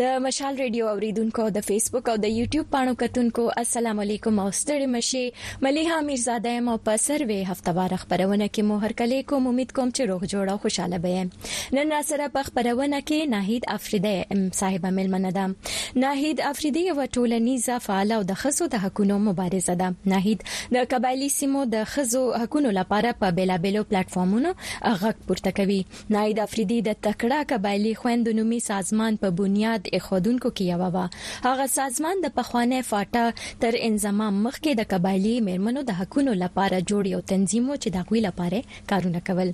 د مشال ریډیو اوریدونکو د فیسبوک او د یوټیوب پاڼو کتونکو السلام علیکم او ستړي مشي مليحه امیرزاده یم او په سروي هفتوار خبرونه کې مو هر کله کوم امید کوم چې روغ جوړ او خوشاله به یم نن را سره په خبرونه کې ناهید افریدی ام صاحب ملمنه ده ناهید افریدی یو ټولنیز فعال او د خزو د حقونو مبارزه ده ناهید د قبایلی سیمو د خزو حقونو لپاره په بیلابیلو پلیټ فارمونو غږ پورته کوي ناهید افریدي د تکړه قبایلي خویندو نومي سازمان په بنیاد ایښودونکو کې یوه وه. هغه سازمان د پخوانۍ فاټا تر انضمام مخکې د قبایلي مېرمنو د حقونو لپاره جوړ یو تنظیم و چې د هغوی لپاره یې کارونه کول.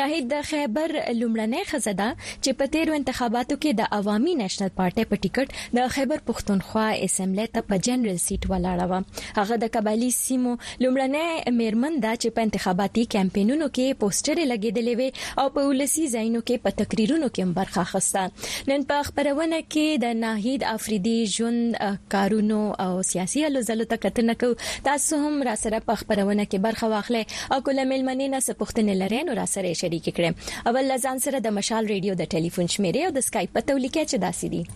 ناهید د خیبر لومړنۍ ښځه ده چې په تېرو انتخاباتو کې د عوامي نیشنل پارټۍ په ټکټ د خیبر پښتونخوا اسمبلۍ ته په جنرل سیټ ولاړه وه. هغه د قبایلي سیمو لومړنۍ مېرمن ده چې په انتخاباتي کمپاینونو کې پوسټرې لګېدلې وې او په ولسي ځایونو کې په تقریرونو کې هم برخه اخیسته. نن په خپرونه کې د ناهید افریدي ژوند، کارونو او سیاسي هلو ځلو ته کتنه کوو. تاسو هم راسره په خپرونه کې برخه واخلئ او که له مېلمنې نه څه پوښتنې لرئ نو راسره یې شریکې کړئ. اول له ځان سره د مشال ریډیو د ټیلیفون شمېرې او د سکایپ پته ولیکئ چې داسې دي.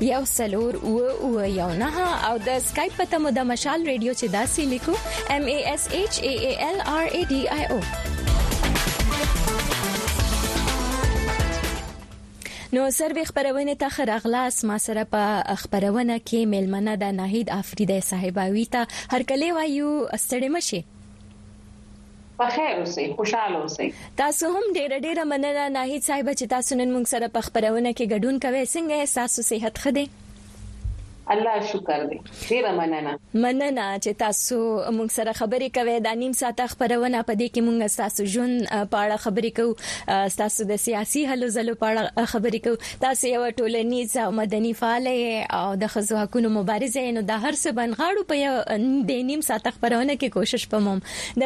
یو سلور او او یو نه او د اسکایپ په تمه د مشال ریډیو چې داسې لیکو ام ای اس ایچ ای ای ال ار ای ډی آی او نو سروي خبرونه ته خراغلاس ما سره په خبرونه کې ملمنه د ناهید افریدی صاحب اوی ته هر کله وایو ستړي مشي پخیر اوسئ خوشحاله اوسئ. تاسو هم ډیره ډیره مننه ناهید صاحب چې تاسو نن موږ سره په خپرونه کې ګډون کوئ څنګه یې ستاسو صحت ښه دی؟ الله شکر دی ډیره مننه. مننه چې تاسو موږ سره خبرې کوي دا نیم ساعته خبرونه په دې کې موږ تاسو ژوند په اړه خبرې کوو تاسو د سیاسي هلو ځلو په اړه خبرې کوو تاسو یو ټولنیز او مدني فعال او د خزو حقوقو مبارزه نو د هر څه بنغاړو په دې نیم ساعته خبرونه کې کوشش کوم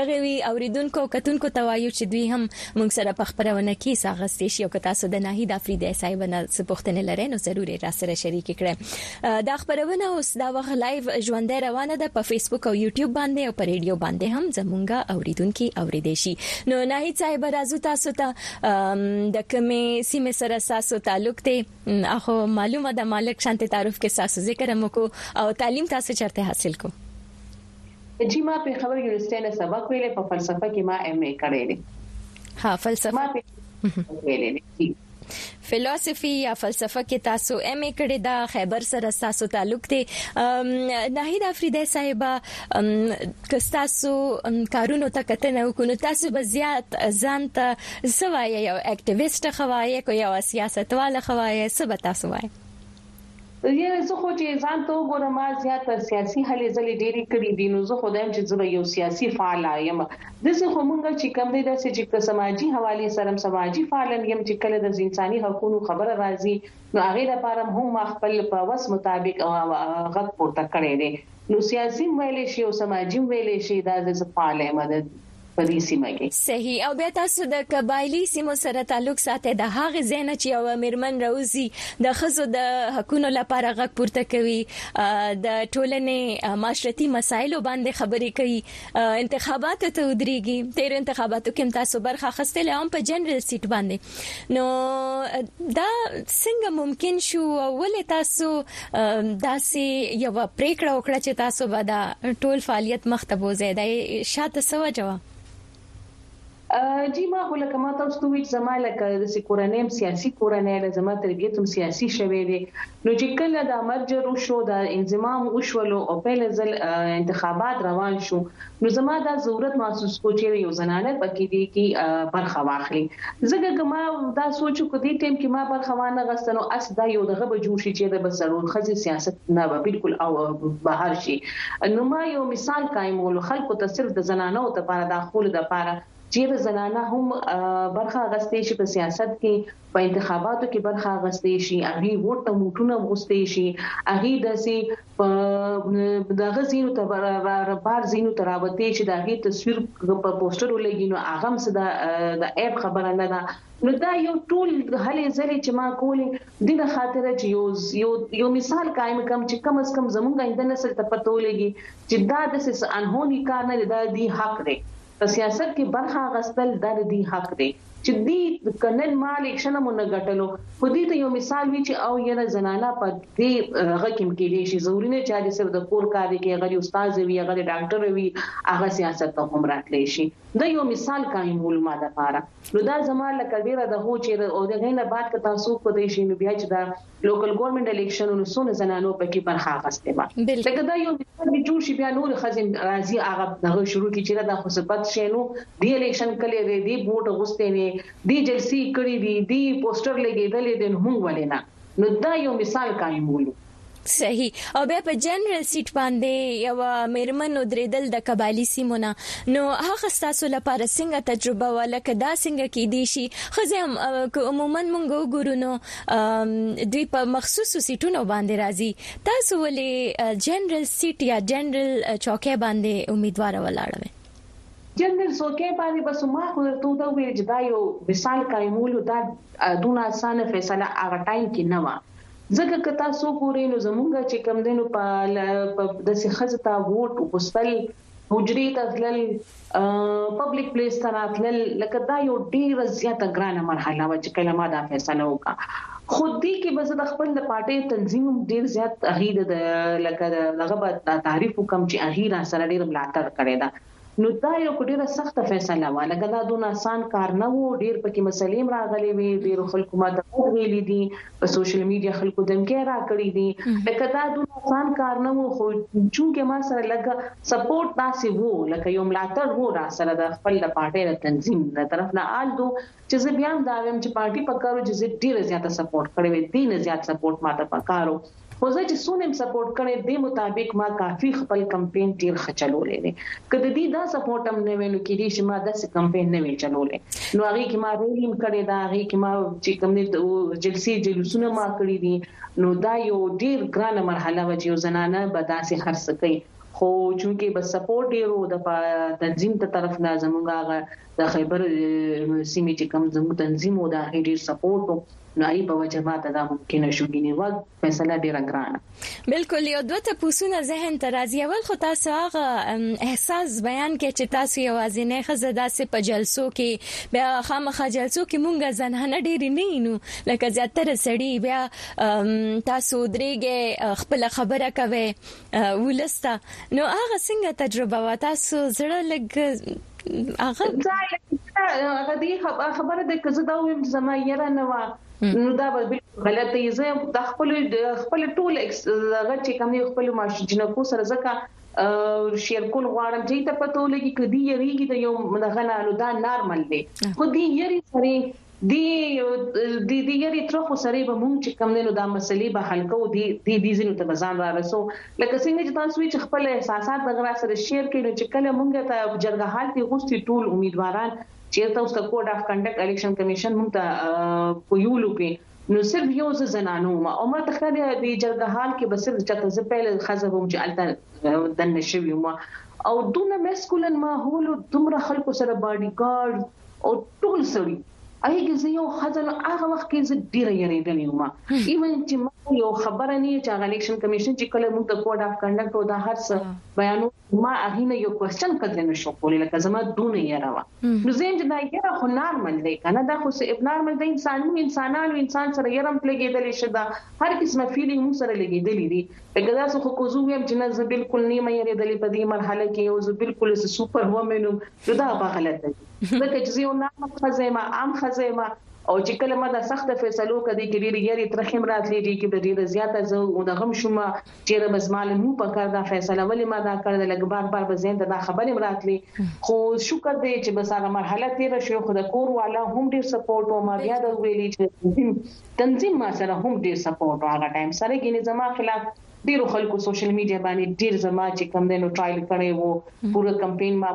دغه وي اوریدونکو او کتونکو ته وایو چې دوی هم مونږ سره په خپرونه کښې حصه اخستې شي او که تاسو د ناهید آفریدی صاحب نه څه پوښتنې لرئ نو ضرور یې راسره شریکې کړئ دا خپرونه اوس دا وخت لایف ژوندی روانه ده په فیسبوک او یوټیوب باندې او په ریډیو باندې هم زمونږ اوریدونکي اوریدې شي نو ناهید صاحب راځو تاسو ته د کومې سیمې سره تاسو تعلق دی اخو معلومه ده مالک شانت تعارف کې تاسو ذکر مو کو او تعلیم تاسو چرته حاصل کو چی ما پیښور یونیورسټی نه سبق ویلی په فلسفه کی ما ایم ای کړی دی ها فلسفه ما پیښور ویلی دی فلسفي یا فلسفه کې تاسو ایم ای کړی دا خیبر سره تاسو تعلق دی ناهید افریدی صاحب که تاسو کارونو ته کتنه وکړو تاسو به زیات ځان ته سوای یو اکټیویست خوای کو یو سیاستوال خوای سبا تاسو وای یاره زه خو چې ځان ته وګورم ما زیات تر سیاسي هلې ځلې ډېرې کړې دي نو زه خو دایم چې زه به یو سیاسي فعال یم داسې خو مونږ چې کوم دی داسې چې که سماجي حوالې سره هم سماجي فعال هم یم چې کله د انساني حقونو خبره راځي نو هغې لپاره هم ما خپل په وس مطابق غږ پورته کړی دی نو سیاسي هم ویلی شي او سماجي هم ویلی شي دا زه فعال یم په دې سیمه کې. صحیح او بیا تاسو د قبایلي سیمو سره تعلق ساتئ د هغه ځای نه چې یوه میرمن راوځي د ښځو د حقونو لپاره غږ پورته کوي د ټولنې معاشرتي مسایلو باندې خبرې کوي انتخاباتو ته ودریږي تیرو انتخاباتو کې هم تاسو برخه اخیستې او هم په جنرال سیټ باندې نو دا څنګه ممکن شو او ولې تاسو داسې یو پریکړه وکړه چې تاسو به دا ټول فعالیت مخته بوزئ دا شاته سوا جواب جی ما خو لکه ما تاسو ته ویل زما لکه د سکورنیم سیاسي کورنۍ ده زما تربیت هم سیاسي شوی دی نو چې کله دا مرجر وشو، دا انضمام وشولو او پهله ځل انتخابات روان شو، نو زما دا ضرورت محسوس کو چېرې یو زنانه پکې دې کې برخه واخلي، ځکه که ما دا سوچ وکړ دې ټایم کې ما برخه وانه غسته نو هسې دا یو دغه به جوړ شي چېرې به څلور ښځې سیاست نه به بلکل بهر شي، نو ما یو مثال قایمولو خلکو ته صرف د زنانو لپاره دا ښولو لپاره. چیرې زنانه هم برخه اغستې شي په سیاست کې په انتخاباتو کې برخه اغستې شي هغه ووټ ته موټونه غوستې شي هغه داسې په دغه زینو ته بار زینو ته راوتې چې دغه تصویر په پوسټر ولګي نو هغه هم صدا د ایپ خبره نه ده نو دا یو ټول هلې ځلې چې ما کولې د نه خاطر چې یو یو یو مثال قائم کم چې کم از کم زمونږ آینده نسل ته پته ولګي چې دا د سس انهونی کار نه دی دا دی حق دی په سیاست کې برخه اغستل دا د دوی حق دی چې دوی که نن ما الیکشن هم ونه ګټلو خو دوی ته یو مثال وي چې او یره زنانه په دې هغه کې هم کېدای شي ضروري نه چې هغه صرف د کور کار دی کې هغه استاد وي هغه ډاکټر وي هغه سیاست ته هم راتلی شي دا یو مثال قائم علما د پاره نو دا زما لکه ډیره د هو چې او د غینه بعد که تاسو په دې شي نو بیا چې دا لوکل ګورنمنت الیکشنونو سونه زنانو پکې برخه اخستې و لکه دا یو مثال دی جوړ شي بیا نور خزم راځي هغه هغه شروع کی چې دا خو سبت شي نو دی الیکشن کلی دی دی بوټ غوستې نه دی جلسی کړی دی دی پوسټر لګیدل دي هم ولنه نو دا یو مثال قائمولو صحیح او بیا په جنرال سیټ باندې یو میرمن ودرېدل د قبایلی سیمو نه نو هغه ستاسو لپاره څنګه تجربه وه لکه دا څنګه کیدی شي ښځې هم که عموما مونږ وګورو نو دوی په مخصوصو سیټونو باندې راځي تاسو ولې جنرال سیټ یا جنرال چوکۍ باندې امیدوار ولاړوي جنرال څوکۍ باندې بس ما خو درته دا ویل چې دا یو مثال قائمولو دا دونه اسانه فیصله هغه ټایم کې نه و ځکه که تاسو ګورئ نو زمونږ چې کم دینو په د څه خزه تا ووټ وستل حجرې ته تلل پبلک پلیس ته راتلل لکه دا یو ډیر زیاته ګرانه مرحله و چې کله ما دا فیصله وکړه خو دې کې به زه د خپل د پارټي تنظیم ډیر زیات اغید د لکه دغه به تعریف وکم چې اغیر سره ډیر ملاتړ کړی دا نو دا یو ډیره سخته فیصله و لکه دا دون آسان کار نه وو ډیر پکې مسلې راغلي وي ډیر خلکو ماته ویلي دي په سوشل میډیا خلکو دمکه را کړی دي لکه دا د آسان کار نه وو خو چې ما سره لګ سپورټ داسې وو لکه یو ملاتړ وو را سره د خپل د پارټي د تنظیم د طرف نه آل دو چې زه بیا هم دا ویم چې پارټي په کارو چې ډیره زیاته سپورټ کړې وي دین زیات سپورټ ماته په کارو خو زه چې څونه یم سپورټ کړی دې مطابق ما کافي خپل کمپین ډیر ښه چلولی دی که د دوی دا سپورټ هم نه وی نو کیدای شي ما داسې کمپین نه وی چلولی نو هغې کې ما ریلی هم کړی ده هغې کې ما چې کوم دی جلسې جلوسونه ما کړی دي نو دا یو ډیر ګرانه مرحله وه چې یو زنانه به داسې هر څه کوي خو چونکه بس سپورټ ډیرو د تنظیم ته طرف نه زمونږه د خیبر سیمې چې کوم زموږ تنظیم او د هغې ډیر سپورټ نايي په وجه ماته دا ممکنه شو ګيني وګ فيصله ډيره ګرانه. بلکل یو دوه تپوسونه ذهن ته راځی اول خو تاسو هغه احساس بیان کړی چی تاسو یوازینی ښځه داسی په جلسو کی بیا خامخا جلسو کی مونږ زنانه ډیری نه ینو لکه زیاتره سړی بیا تاسو ودریږی خپله خبره کوی ولس ته نو هغه څنګه تجربه و تاسو زړه لګ هغه هغه دی خبره ده که زه دا ویم زما یره نه و نو دا به بالکل غلطه یې زه د خپل خپل ټول هغه چې کوم خپل ماشوم جنکو سره ځکه شیر کول غواړم چې ته پته ولګي کدي یریږي د یو مدغه نه نو دا نارمل دی خو دې یری سره دی دی دی یری تر خو سره به مونږ چې کم دینو دا مسلې به حل کوو دی دی دی زینو ته بزان را رسو لکه څنګه چې تاسو چې خپل احساسات د غرا سره شیر کړي چې کله مونږ ته جرګه حال کې غوستي ټول امیدواران چې تاسو ته کوډ اف کنډکټ الیکشن کمیشن مونږ ته پویولو کې نو صرف یو ځ زنانو ما او ما تخته دی د جرګه حال کې به صرف چې تاسو پیل خزه وم چې الته دنه شوی ما او دونه مسکولن ماحول دومره خلکو سره باډي ګارد او ټول سړي اې کې زه یو خزه نو هغه وخت کې زه ډیره یریدلې وم ایون چې ما یو خبره نه چې هغه الیکشن کمیشن چې کله موږ د کوډ اف کنډکټ او دا هر څه بیانو ما هغه نه یو کوېشن کړل نه شو کولای لکه زما دونه یې راوا نو زه چې دا یې خو نارمل دی کنه دا خو سه ابنارمل دی انسان نو انسانانو انسان سره یې رم لګیدل شي دا هر قسمه فیلینګ مو سره لګیدل دي لکه دا څه خو کوزو ویم چې نه زه بالکل نه مې یې دلې په دې مرحله کې او زه بالکل سپر ومنم نو دا به غلط دی ځکه چې یو نام خزمه عام خزمه او چې کله ما دا سخت فیصلو کړي کې ډېری یاري تر خیم راتلې دي کې د ډېر زیاته زه او د غم شوم چې رب زمال مو په کار دا فیصله ولې ما دا کړ د لګ بار بار به زین دا خبرې مراتلې خو شکر دې چې بس هغه مرحله تیر شو خو د کور والا هم ډېر سپورټ او ما بیا دا ویلې چې تنظیم ما سره هم ډېر سپورټ هغه ټایم سره کې نه زما خلاف ډیرو خلکو سوشل میډیا باندې ډیر زما چې کم دینو ټرایل کړي وو پوره کمپاین ما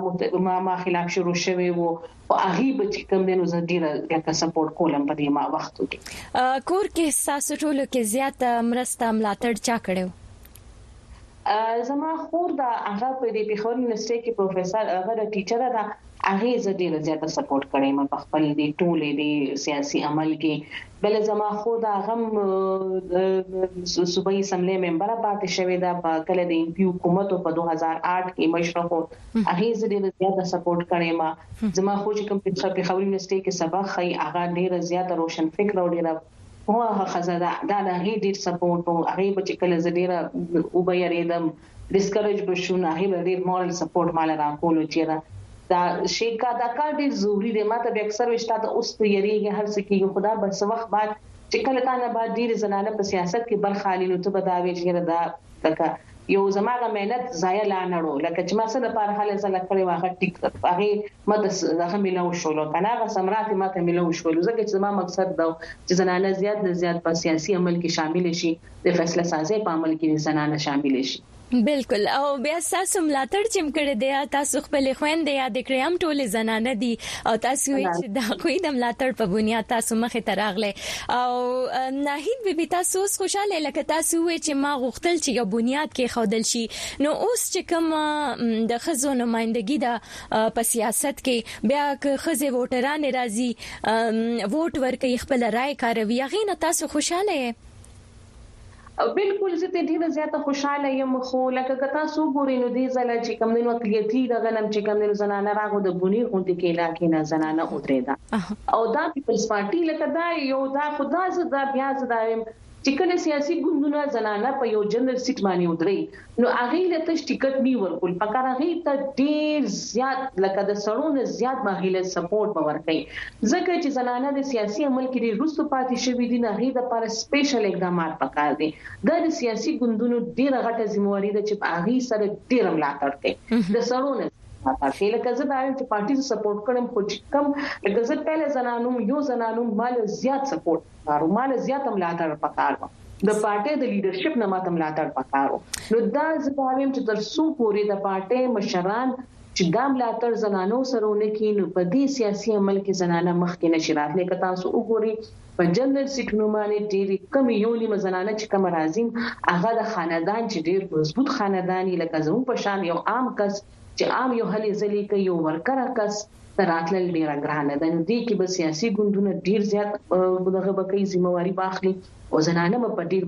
ما ما خلاف شروع شوی وو او هغه به چې کم دینو زه ډیر لکه سپورټ کولم په دې ما وخت کې کور کې تاسو ټولو کې زیات مرسته ملاتړ چا کړو زما خور دا هغه په دې پیښور یونیورسيټي کې پروفیسور هغه د ټیچر ده هغې زه ډیره زیاته سپورټ کړی یم په خپل دی ټولی دی سیاسی عمل کی بله زما خور د هغه هم د صوبائی اسمبلی ممبره پاتی شوی ده په کله د ایم پی حکومت په 2008 کی مشره خو هغې زه ډیره زیاته سپورټ کړی یم زما خو چې کوم په پیښور یونیورسټی کې سبق خی هغه ډیره زیاته روشن فکر او ډیره هغه خزه ده دا د هغې ډیر سپورټ او هغې به چې کله زه ډیره وبه یریدم ډیسکریج به شو نه هغه به ډیر مورل سپورټ مال راکولو چیرې دا شي کا دا کار ډیر ضروری دی ماته به اکثر وشتا ته اوس ته یریږي هر څه کیږي خدا به څه وخت بعد چې کله تا نه بعد ډیر زنانه په سیاست کې برخه الی نو ته به دا وی چې دا لکه یو زماغه مهنت ضایع لا نړو لکه چې ما سره پر حاله زله کړې واغه ټیک هغه ماته دغه ملو شول کنه هغه سمرات ماته ملو شول ځکه چې ما مقصد دا چې زنانه زیات نه زیات په سیاسي عمل کې شامل شي د فیصله سازۍ په عمل کې زنانه شاملې شي. بلکل او بیا ستاسو ملاتړ چم کړی دی تاسو خپلې خویندې یادې کړې هم ټولې زنانه دي او تاسو وی چې د هغوی د ملاتړ په بنیاد تاسو مخې ته راغلی او ناهید بی بی تاسو اوس خوشاله لکه تاسو وی چې ما غوښتل چې یو بنیاد کې خودل شي نو اوس چې کوم د خزو نمائندګي ده په سیاست کې بیا که خزه ووټران راځي ووټ ورکړي خپل رائے کاروي هغه نه تاسو خوشاله یې بلکل زه ترې ډېره زیاته خوشحاله یم خو لکه که تاسو وګورئ نو دې ځله چې کوم دی نو اقلیتي دغه نه چې کوم دی نو زنانه راغله د بونیر غونډې کې علاقې نه زنانه ودرېده او دا پیپلز پارټي لکه دا یو دا خو دا زه دا بیا زه دا وایم چې کله سیاسي ګوندونه زنانه په یو جنرال سیټ باندې ودرېږي نو هغوی له تش ټکټ نی ورکول پکار هغوی ته ډیر زیات لکه د سړو نه زیات به هغوی له سپورټ به ورکوی ځکه چی زنانه د سیاسی عمل کی ډیر وروسته پاتی شوی دی نو هغوی د پاره سپیشل اقدامات پکار دی دا د سیاسی ګوندونو ډیره غټه ذمه واری ده چی په هغوی سره ډیر ملاتړ کوی د سړو نه ملاتړ کوي لکه زه دا وایم چې پارټي زه سپورټ کړم خو چې کم لکه زه پهله زنانوم یو زنانوم مال زیات سپورټ پکار وه ماله زیات ملاتړ پکار وه د پارټۍ د لیډرشپ نه ماته ملاتړ پکار وه نو دا زه دا ویم چې تر څو پورې د پارټۍ مشران چې دا ملاتړ زنانو سره ونه کړي نو په دې سیاسي عمل کې زنانه مخکې نشي راتلی که تاسو وګورئ په جنرال سیټونو باندې ډېری کم یو نیمه زنانه چې کوم راځي هغه د خاندان چې ډېر مضبوط خاندان لکه زموږ په شان یو عام کس چې عام یو هلې ځلې کوي او ورکره کس ته راتلل ډېره ګرانه ده نو دې کې به سیاسي ګوندونه ډېر زیات دغه به کوي ذمه واري به اخلي او زنانه به په ډېر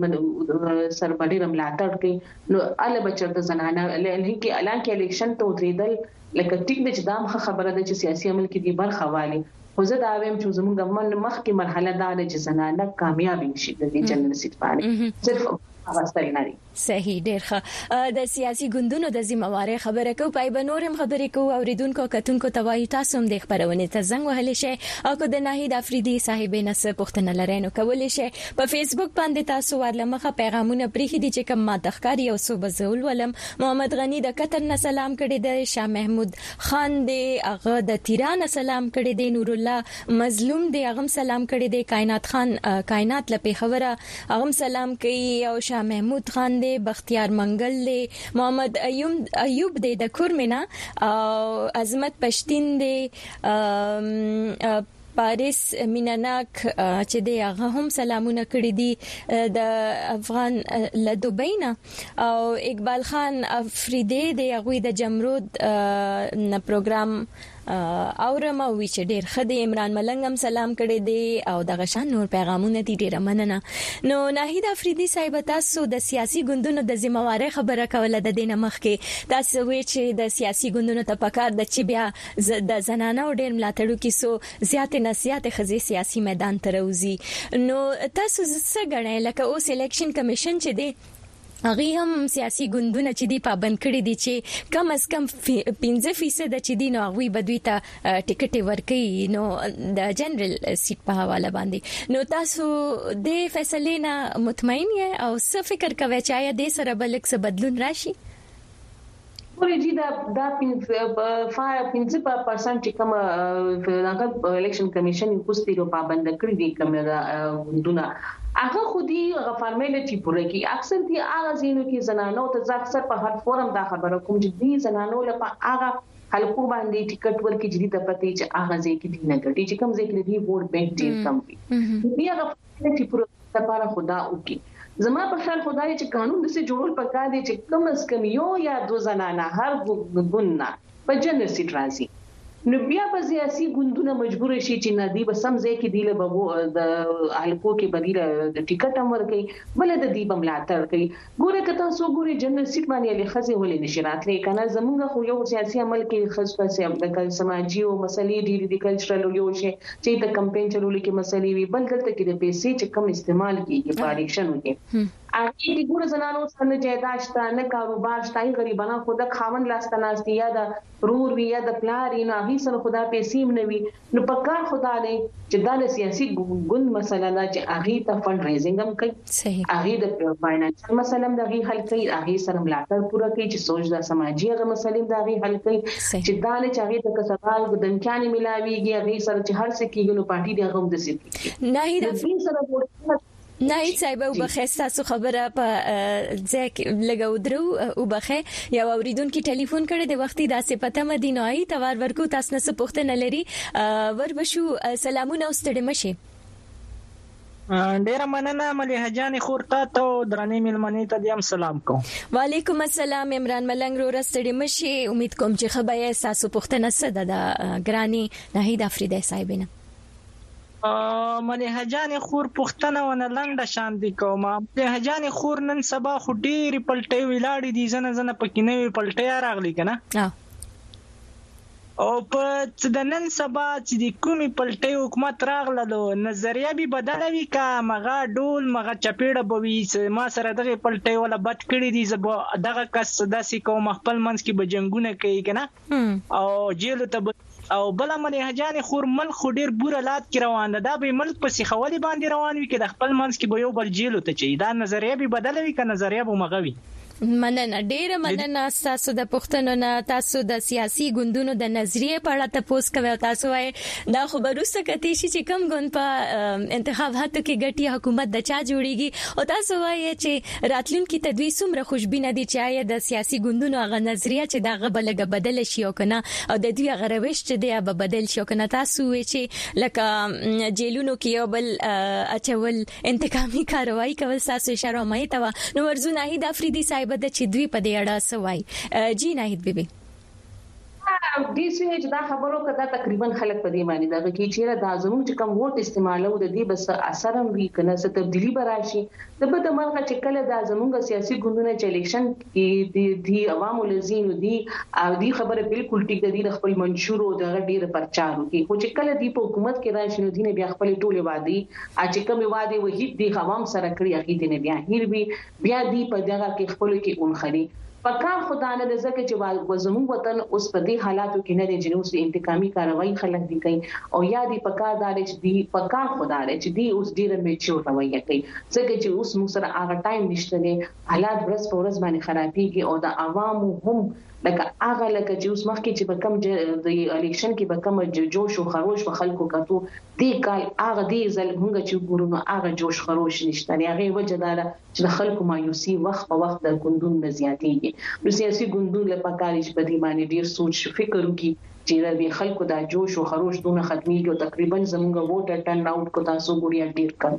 سر په ډېر ملاتړ کوي نو اله به چرته زنانه لهي کې الان کې الیکشن ته ودرېدل لکه ټیک د چې دام خبره ده چې سیاسي عمل کې دی برخه والي خو زه دا ویم چې زمونږ من مخکې مرحله دا ده چې زنانه کامیاب شي د دې جنرال سیټ باندې صرف هغه ستل نه صحیح ډیر ښه د سیاسی ګوندونو د ذمه وارۍ خبره کوو پای به نور هم خبرې کوو اوریدونکو او کتونکو ته وایو تاسو هم دې خپرونې ته زنګ وهلی شئ او که د ناهید افریدی صاحبې نه څه پوښتنه لرئ نو کولی شئ په فیسبوک باندې تاسو وار له مخه پیغامونه پریښي دي چې کوم ماته ښکاري یو څو به زه ولولم محمد غنی د قطر نه سلام کړی دی شاه محمود خان دی هغه د تیرا نه سلام کړی دی نورالله مظلوم دی هغه سلام کړی دی کائنات خان کائنات له پیښوره هم سلام کوي او شاه محمود خان دی بختیار منګل دی محمد ایوب ایوب دی د کورمنه او عظمت پښتین دی پاریس مینناک چې دی هغه هم سلامونه کړی دي د افغان له دوبۍ نه او اقبال خان افریدی دی هغه د جمرود پروګرام اورم او چې ډیر خدي عمران ملنګ هم سلام کړي دي او دغه شان نور پیغامونه دي ډیره مننه نو ناهید افریدي صاحب تاسو د سیاسي ګوندونو د ذمہواري خبره کوله د دینه مخ کې تاسو وی چې د سیاسي ګوندونو ته پکار د چې بیا د زنانه او ډیر ملاتړو کې سو زیات نه زیات خزي سیاسي میدان تروزی نو تاسو څه غنئ لکه اوس الیکشن کمیشن چې دی هغوی هم سیاسي ګوندونه چې دي پابند کړي دي چې کم از کم پنځه فیصده چې دي نو هغوی به دوی ته ټکټ ورکړي نو د جنرال سیټ په حواله باندې نو تاسو د فیصلې نه مطمئن یې او څه فکر کوئ چې آیا د سره بلک څه بدلون راشي ولې چې دا دا 15 په پرسنټ چې کوم هغه الیکشن کمیشن کوستي رو پابند کړی دی کوم دا دونه هغه خو دی هغه فارمیلټي پوره کی اکثر دی هغه زینو کې زنانو ته ځکه اکثر په هر فورم دا خبره کوم چې دی زنانو لپاره هغه خلکو باندې ټیکټ ورکړي چې د پتی چې هغه ځکه دی نه ګټي چې کوم ځکه دی ووټ بانک ډیر کم دی کله چې پروژې لپاره خو دا وکړي زما په خیال خو دا دی چې قانون داسې جوړول پکار دی چې کم از کم یو یا دوه زنانه هر ګوند نه په جنرال سیټ راځي نو بیا به سیاسي ګوندونه مجبور شي چې نه دی به سم ځای کې دی له ببو د حلقو کې بدیل د ټیکټ هم ورکړي بل د دې بملاتړ کوي ګوره که تاسو وګوري جنرل سیټ باندې علي ښځې ولې نشي راتلې کنه زمونږ خو یو سیاسي عمل کې ښځ په سیابدکل سماجي او مسلې ډیرې دي کلچرل او یو شی چې د کمپین چلولو کې مسلې وي بل دلته کې د پیسې چې کم استعمال کیږي په الیکشنو کې هغې کې ګوره زنانو سره نه جایداد شته نه کاروبار شته هغې غریبانان خو د خاوند لاس ته ناست دي یا د رور وي یا د پلار یې نو هغې سره خو دا پیسې هم نه وي نو په کار خو دا دی چې دا له سیاسي ګوند مسله ده چې هغه ته فنډ ریزینګ هم کوي هغه د فاینانشل مسله هم دغه حل کوي هغه سره ملاتړ پوره کوي چې سوچ د سماجی هغه مسلې دغه حل کوي چې دا نه چې هغه د کسبال د امکان ملاويږي هغه سره چې هر څه کیږي نو پارټي دغه هم د سي نه هیره ناهید صاحب وبخښه تاسو خبره په ځای کې لګو درو وبخښه یو اوریدونکو ټلیفون کړی د وختي داسې پته مدي نوای توار ورکو تاسو نه سپوښتنه لري وربشو سلامونه او ستړي مشي ډیره مننه مليحه جان خور تا ته درنې ملمنې ته دیم سلام کوم وعلیکم السلام عمران ملنګ رو رستړي مشي امید کوم چې خبره تاسو پوښتنه سده ده ګراني ناهید افریدی صاحبینه مليحه جانې خور پوښتنه ونه لنډه شاندې کوم مليحه جانې خور نن سبا خو ډېرې پلټۍ ولاړې دي زنه زنه پکې نوې پلټۍ راغلي کنه او په د نن سبا چې د کومې پلټۍ حکومت راغله نو نظریه به بدله وي که مغه ډول مغه چپېړه به وي چې ما سره دغه پلټۍ ولا بد کړي دي زه به دغه کس داسې کوم خپل منځ کې به جنگونه کوي کنه او جیل ته او بل مليحه جان خور ملک خو ډیر بوره لات کې روان ده دا به ملک په سیخولي باندې روان وي کې د خپل منځ کې به یو بل جیل ته چي دا نظریه به بدله وي که نظریه به مغه وي مننه ډیره مننه تاسو د پښتنو نه تاسو د سیاسي ګوندونو د نظریه په اړه تاسو کوي تاسو وای دا خو بروسه کتي شي چې کم ګوند په انتخاباتو کې ګټي حکومت د چا جوړیږي او تاسو وای چې راتلونکي ته دوی څومره خوشبینه دي چې آیا د سیاسي ګوندونو هغه نظریه چې ده هغه به لږه بدله شي او که نه او د دوی هغه روش چې دی هغه به بدل شي او که نه تاسو ووایئ چې لکه جیلونو کې یو بل اچول انتقامي کاروایی کول ستاسو اشاره همایې ته وه نو ورځو ناهید افریدي صاحب د چې دوی په دې اړه څه وایي جی ناهید بیبي ډي سي ايچ دا خبره وکړه، دا تقريباً خلک په دې باندې دغه کړي چې ياره دا زموږ چې کوم ووټ استعمالوو د دې به څه اثر هم وي که نه، څه تبديلي به راشي. د بده مرغه چې کله دا زموږ سياسي ګوندونه چې اليکشن کې دي، دوی عوامو له ځينو دي او دوی خبره بالکل ټيک ده، دوی د خپل منشور او د هغه ډېر پر چارو کې، خو چې کله دوی په حکومت کې راشي نو دوی نه بيا خپلې ټولې وعدې چې کومې وعدې وحيد دې عوام سره کړي هغوی دې نه بيا هېر وي. بیا دی په دغه کې خپلو کې اونښلي په کار خو دا نه ده ځکه چې وه زموږ وطن اوس په دې حالاتو کې نه دی جنې اوس انتقامي کاروايي خلک دی کوي او یا دی په کار دا دی چې دی په کار خو دا دی چې دی اوس ډیره میچیور رویه کوي ځکه چې اوس موږ سره هغه ټایم نشته دی حالات ورځ په ورځ باندې خرابیږي او د عوامو هم لکه هغه لکه چې اوس مخکې چې په کم د الیکشن کې په کم جوش او خروش په خلکو کتو دې کال هغه دې ځل مونږ چې ګورو نو هغه جوش خروش نشته د هغې وجه دا ده چې د خلکو مایوسي وخت په وخت د ګوندونو نه زیاتیږي نو سیاسي ګوندونو له پکار دي چې په دې باندې ډیر سوچ او فکر وکړي چې د دې خلکو دا جوش او خروش دونه ختمیږي او تقریبا زمونږ ووټر ټرن اوټ کو تاسو وګورئ ډیر کم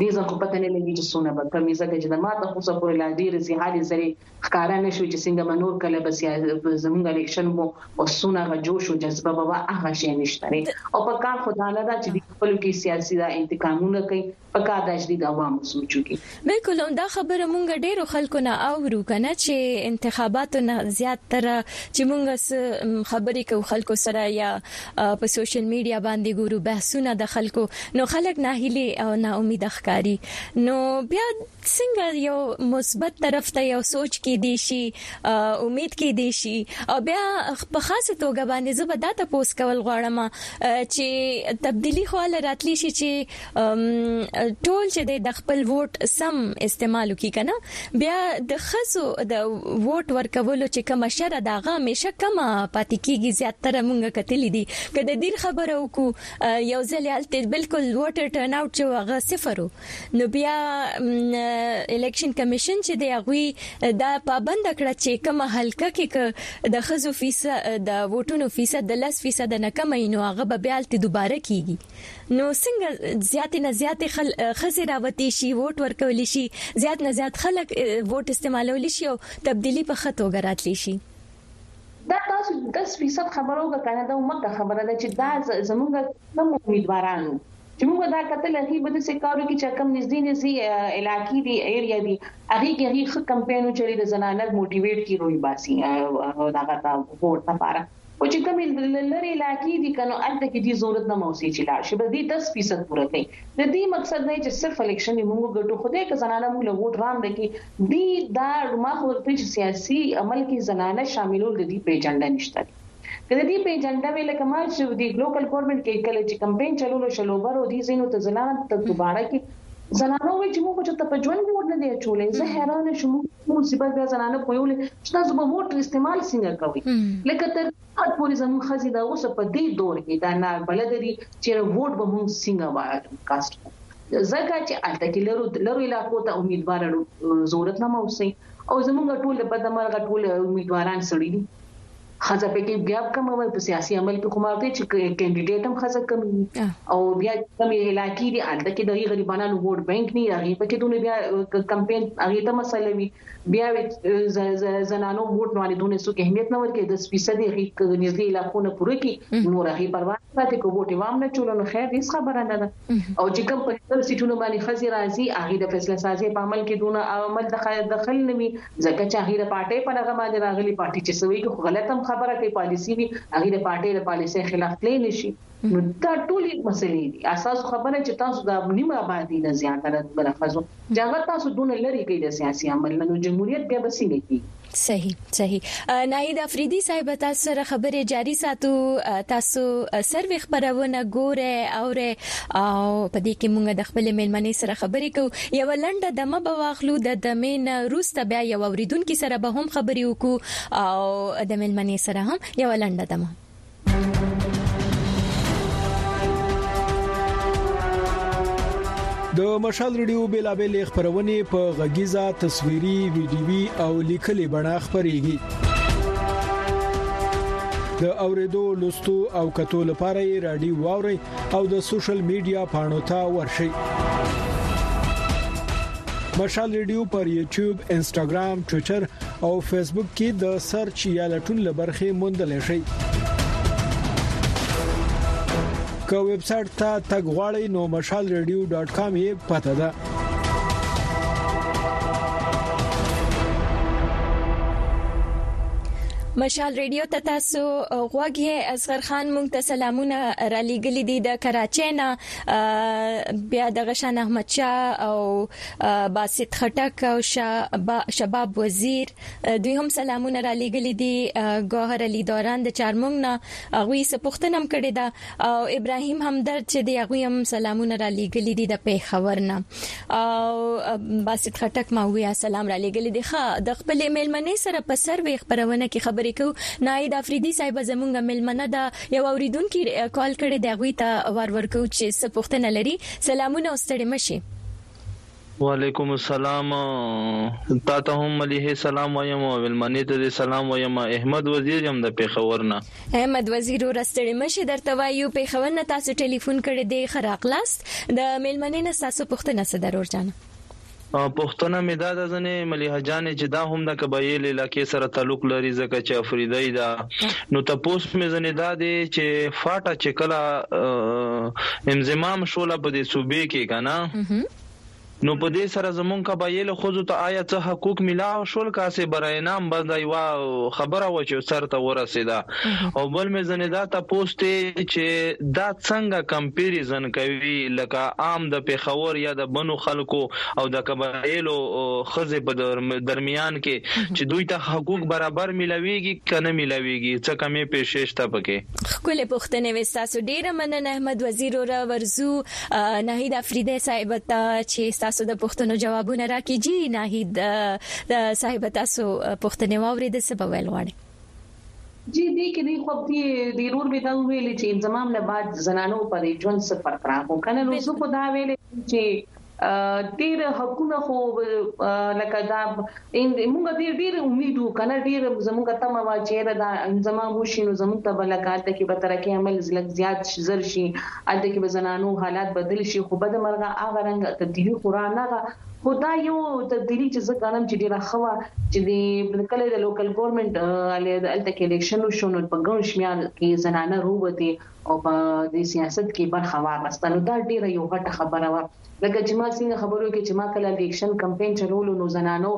دې ځل خو پته نه لګي چې څونه به کم وي ځکه چې د ماته خو څه پورې لا ډیر زیات زری ښکاره نه شوې چې څنګه به نور کله به زموږ الیکشن مو او څونه هغه جوش او جذبه به وه هغه شی نشته دی او په کار خو دا نه ده چې دوی خپلو کې سیاسي دا انتقامونه کوي په کار ده چې دوی د عوامو سوچ وکړي. بلکل او دا خبره موږ ډیرو خلکو نه اورو کنه چې انتخاباتو نه زیات تره چې موږ څه خبرې کوو خلکو سره یا په سوشل میډیا باندې ګورو بحثونه د خلکو نو خلک ناهیلي او ناامیده ښکاري نو بیا څنګه یو مثبت طرف ته یو سوچ کیدی شي امید کیدی شي او بیا په خاصه توګه باندې زه به دا ته پوس کول غواړم چې تبدیلی خو له راتلی شي چې ټول چې د خپل ووټ سم استعمال وکړي کنه بیا د خزو د ووټ ورکولو چې کوم شر داغه همیشه کم پاتې کیږي زیات تر مونږه کتلی دي کله د دې خبرو کو یو ځل یالته بالکل ووټر ټرن اوټ چې هغه صفر نو بیا الیکشن کمیشن چې د هغوی دا پابند کړه چې کومه حلقه کې د خزو فیصد د ووټونو فیصد د 10 فیصد نه کم نو هغه به بیا الته دوباره کیږي نو څنګه زیات نه زیات خزه راوتی شي ووټ ورکول شي زیات نه زیات خلک ووټ استعمالول شي او تبدیلی په خطو غراتلی شي دا تاسو 10% خبرو غکنه دا مکه خبره ده چې دا زمونږ کوم امیدوارانو چې موږ دا کتل هغه به د سکارو کې چې کم نږدې نږدې علاقې دي ایریا دي هغه کې هغه خ کمپاین چلی د زنانه موټیویټ کی روي باسي او دا غته ووټ لپاره او چې کوم لری علاقې دي کنو الته کې دي ضرورت نه موسی چې لا شي به دي 10% پوره کوي د دې مقصد دی چې صرف الیکشن موږ ګټو خو دې که زنانه موږ له ووټ رام دکی دي دا ما خو ورته چې سیاسي عمل کې زنانه شاملول د دې پیجنډه نشته که د دی په ایجنډا وی لکه ما چې دی لوکل ګورنمنټ کې کله چې کمپین چلولو شلوبر او دی زینو ته زنان ته دوباره کې زنانو وی چې موږ چې ته په ژوند ووټ نه دی اچولې زه حیران شوم موږ مصیبت بیا زنانه پویول چې تاسو به ووټ استعمال څنګه کوي لکه تر حد پورې زموږ خزي دا اوس په دې دور کې دا نه بلد دي چې ووټ به موږ څنګه وایو کاست زکه چې الته کې لرو لرو علاقو ته امیدوار ضرورت نه موسي او زموږ ټول د بدمرغه ټول امیدواران سړي دي ښځه پکې بیا کمه وي په سیاسي عمل کې خو ما وی چې کینډیډیټ هم ښځه کمي وي او بیا کوم علاقې دي الته کې د غریبانو ووټ بانک نه راغي پکې دونه بیا کمپاین هغه ته مسله وي بیا زنانو ووټ نه باندې دونه څوک اهمیت نه ورکړي د سپیصدي هي نږدې علاقونه پوره کی نور هغه پروا نه کوي کوټه وام نه چولنو خیر هیڅ خبره نه ده او چې کوم په خپل سیټونو باندې خزي راځي هغه د فیصله سازي په عمل کې دونه عمل دخل نه وي ځکه چې هغه د پارټي په لغه باندې راغلي پارټي چې سوي کې غلط هم خبره کوي پالیسی وي هغه د پارټي د پالیسي خلاف تللی نشي نو دا ټولې مسلې دي اساس خبره چې تاسو د نیمه آبادی نه زیاتره د خزو چې هغه تاسو دونه لري کې د سیاسي عمل نه جمهوریت بیا بسینه کی صحیح صحیح ناهید افریدی صاحب تاسو سره خبرې جاری ساتو تاسو سروي خبرونه ګوره او او په دې کې موږ د خپل ملمنې سره خبرې کوو یو لنډه دمه به واخلو د دمین روسته بیا یو اوریدونکو سره به هم خبرې وکړو او د ملمنې سره هم یو لنډه دمه د مشال ریډیو بیلابل خبرونه په غږیزه تصویري ویډیوي او لیکلي بڼه خبريږي د اوریدو لوستو او کتو لپاره رادیو واوري او د سوشل میډیا پاڼو ته ورشي مشال ریډیو پر یوټیوب انسټاګرام ټوئیټر او فیسبوک کې د سرچ یا لټون لبرخې موندل شئ که ویب سټ ته تګ غواړئ نو مشال ریډیو ډاټ کام یې پته ده مشال ریډیو ته تاسو غوږی اصغر خان مونږ ته سلامونه را لېګلې دي د کراچۍ نه بیا د غشان احمد شاه او باسط خټک او شباب وزیر دوی هم سلامونه را لېګلې دي ګوهر علي دوران د چارمنګ نه غوي سپختنم کړي دا او ابراهيم همدرد چې دی غوي هم سلامونه را لېګلې دي د پیښور نه او باسط خټک ما وی سلام را لېګلې دي ښه د خپل ملمنې سره په سر وی خبرونه کې خبرې کو ناید افریدي صاحب زمونږ ملمنه دا یو اوریدونکو کال کړي دا غوي ته ور ورکو چې سپختنه لري سلامونه او ستړي مشي وعلیکم السلام تاته هم ملیحې سلام وایم او مېلمنې ته دې سلام وایم احمد وزیر یم د پېښور نه. احمد وزیر وروره ستړې مه شې درته وایو پېښور نه تاسو ټېلېفون کړی دی ښه راغلاست د مېلمنې نه ستاسو پوښتنه څه ده ورور جانه؟ پوښتنه مې دا ده ځنې ملیحه جانې چې دا هم د قبایل علاقې سره تعلق لري ځکه چې افریدۍ ده نو تپوس مې ځنې دا دی چې فاټا چې کله انضمام شوله په دې صوبې کې کنه نو په دې سره زمونږ قبایل خوځو ته آیا څه حقوق ملاو شول کاسې برای نام بس دا یو خبره و چې سر ته ورسېده او بل مې ځنې دا تاسو ته چې دا څنګه کمپیریزن کوي لکه عام د پیښور یا د بنو خلکو او د قبایلو ښځې په درمیان کې چې دوی ته حقوق برابر ملاویږي که نه ملاویږي څه کمې پیشې شته پکې. ښکلې پوښتنې وې ستاسو ډېره مننه احمد وزیر وروره ورځو ناهید افریدی صاحب ته چې ستاسو د پوښتنو جوابونه راکړي جی ناهید صاحب تاسو پوښتنې واورید څه به ویل غواړئ جی دې کې دی خو دې د رور به دا ویل چې انضمام نه بعد زنانو پر ژوند څه فرق راغو کنه نو زه خو دا ویل چې ډیر حقونه خو لکه دا موږ ډیر ډیر امید وکنه ډیر زموږ تم وا چې را دا انځما مو شینو زموږ ته بلکات کې به ترقی عمل زلک زیات زر شي اته کې به زنانو حالات بدل شي خو بد مرغه اغه رنګ تبدیلی خورا نه خو دا یو تبدیلی چې زه غنم چې ډیره خوا چې د کله د لوکل ګورنمنت الته کې الیکشن شونه په ګڼ شمیر کې زنانه روبتي او په دې سیاست کې برخه واغسته نو دا ډیره یو غټه خبره وه لکه چې ما څنګه خبرو کې چې ما کله الیکشن کمپاین چلولو نو زنانو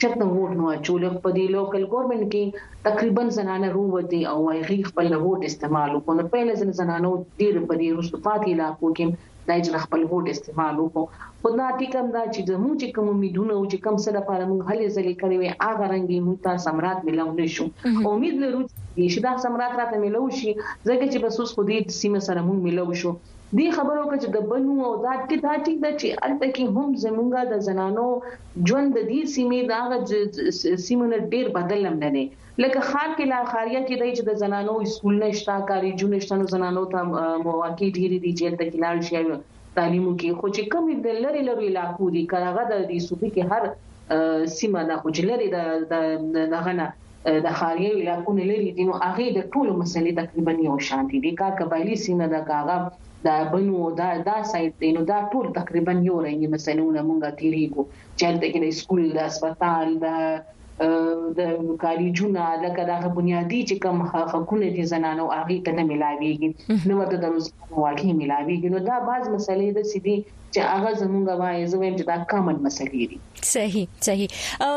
چرته ووټ نو اچول په دې لوکل ګورنمنت کې تقریبا زنانه رووتي او هغه خپل ووټ استعمال وکړ په لزم زنانو ډیر په دې رسوپاتي علاقو کې دی چې د خپل ووټ استعمال وکړو خو دا ټیکم دا چې زموږ چې کوم امیدونه او چې کوم څه لپاره موږ هلې ځلې کړې وي هغه رنګي موږ ته سمرات ملو نشو امید لرو چې دا سمرات راته ملو شي ځکه چې بس اوس خو دې سیمه سره موږ ملو شو دې خبرو کې چې د بنو او دا ټی دا ټی دا چې الته کې هم زمونږه د زنانو ژوند د دې سیمې دا سیمه ډیر بدلم نه دی لکه ښار کې لا ښاریا کې دی چې د زنانو اسکول نه شته کالیجو نه شته نو زنانو ته مواقع ډیری دي چې تل کې لاړ شي تعلیم وکړي خو چې کوم د لری لری علاقو دي کارغه د دې صوبې کې هر سیمه نه خو چې لری د دغه نه د خاري علاقو نه لري دي نو هغه د ټولو مسلې تقریبا یو شان دي د کار قبایلی سیمه د کاغه دا بنو دا دا سایت دی نو دا ټول تقریبا یو رنګي مسلونه مونږه تیریږو چې د کې د سکول د هسپتال د د کالجونه لکه دغه بنیادی چې کوم حقونه دي زنانو هغه ته نه ملاويږي نو ورته د روزګار واکي ملاويږي نو دا بعض مسلې د سيدي چې هغه زمونږ وایي زه وایم چې دا کامن مسلې دي صحیح صحیح او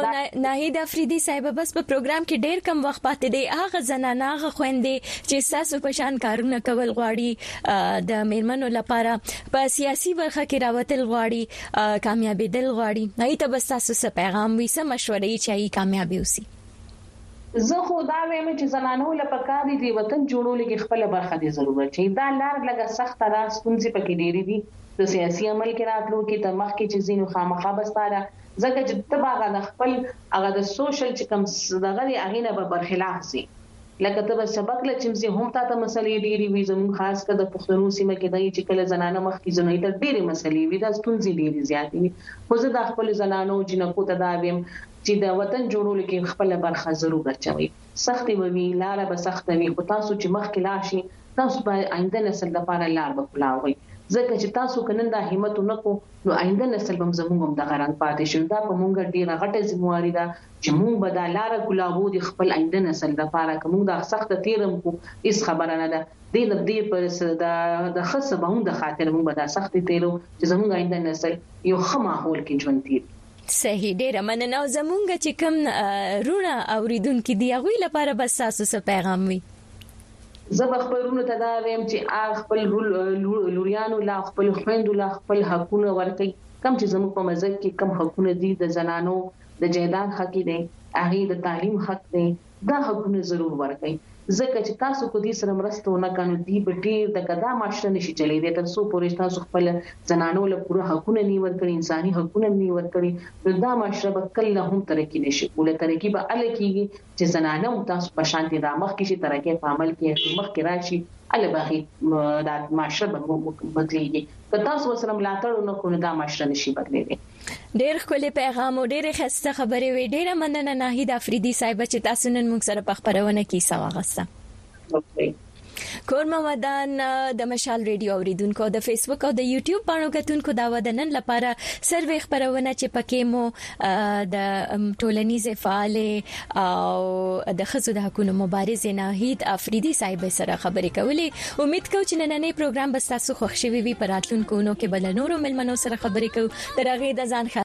ناهید افریدی صاحب بس په پروګرام کې ډیر کم وخت پاتې دی هغه زنانه هغه خويندې چې ساسو په شان کارونه کول غواړي د میرمنو لپاره په سیاسي برخه کې راوتل غواړي کامیابې دل غواړي هغه ته بس تاسو څه پیغام وي څه مشورې چې هغه کامیابې وسی زه خو دا وایم چې زنانو له پکار دي وطن جوړولو کې خپل برخه دي ضرورت شي دا لار لګه سخت ده ستونزې پکې ډېری دي د سیاسي عمل کې راتلو کې د مخ کې چې زینو خامخا بستاره ځکه چې تباغه د خپل هغه د سوشل چې کم دغه دی هغه نه به برخلاف سي لکه ته به سبق له چم ځې هم تاته مسلې ډېرې وي زموږ خاص کر د پښتنو سیمه کې دايي چې کله زنانه مخکې ځي نو يې ته ډېرې مسلې وي دا ستونزې ډېرې زیاتې وي خو زه دا خپلو زنانو او جینکو ته دا ویم چې د وطن جوړولو کې خپله برخه ضرور اچوي سختې به وي لاره به سخته وي خو تاسو چې مخکې لاړ شي تاسو به آینده نسل لپاره لار به کولاوي ځکه چې تاسو کنن دا همت ونکو نو آینده نسل به هم زموږ همدغه رنګ پاتې شي نو دا په موږ ډیره غټه ذمه واري ده چې موږ به دا لاره ګلابو د خپل آینده نسل لپاره که موږ دا سخته تیره هم کړو هیڅ خبره نه ده دې نه دې په د ښه سباوون د خاطر موږ به دا سختې تیرو چې زموږ آینده نسل یو ښه ماحول کې ژوند تیر کړي. صحیح ډیره مننه او زموږ چې کوم روڼه اوریدونکي دي هغوی لپاره به ستاسو څه پیغام وي؟ زه به خپل رونو ته دا ویم چې آ خپل لوریانو لا خپل خويندو لا خپل حقونه ورکړي کم چې زموږ په مزګ کې کم حقونه دي د زنانو د جیداد حق دی هغه د تعلیم حق دی دا حقونه ضرور ورکړي ځکه چې تاسو کو دې سره مرسته نه کانو دی به ډیر د کدا معاشره نشي چلی دی تر څو پورې تاسو خپل زنانو له پوره حقونه نه ورکړي انساني حقونه نه ورکړي نو دا معاشره به کله هم ترقی نشي کوله ترقی به ال کیږي چه زنانه هم تاسو په شان دي دا مخکي چه ترکه په عمل کي مخکي راشي اله به هغي دا معاشره بدليږي که تاسو ورسره ملاتړ ونه کړو نو دا معاشره نشي بدليدي. ډیر ښکلې پیغام او ډیرې ښایسته خبرې وې ډیره مننه ناهید افریدی صاحب چې تاسو نن موږ سره په خپرونه کې حصه واغسته. وکړي کور مو ودان د مشال ریډیو اوریدونکو د فیسبوک او د یوټیوب باندې کتونکو دا ودنن لپاره سروې خبرونه چې پکې مو د ټولنیز فعال او د خزو د حقوقو مبارز نه هیت افریدي صاحب سره خبرې کولې امید کوم چې نننې پروګرام به تاسو خوښ شي وي په راتلونکو نو کې بل نورو ملمنو سره خبرې کوو ترغه د ځان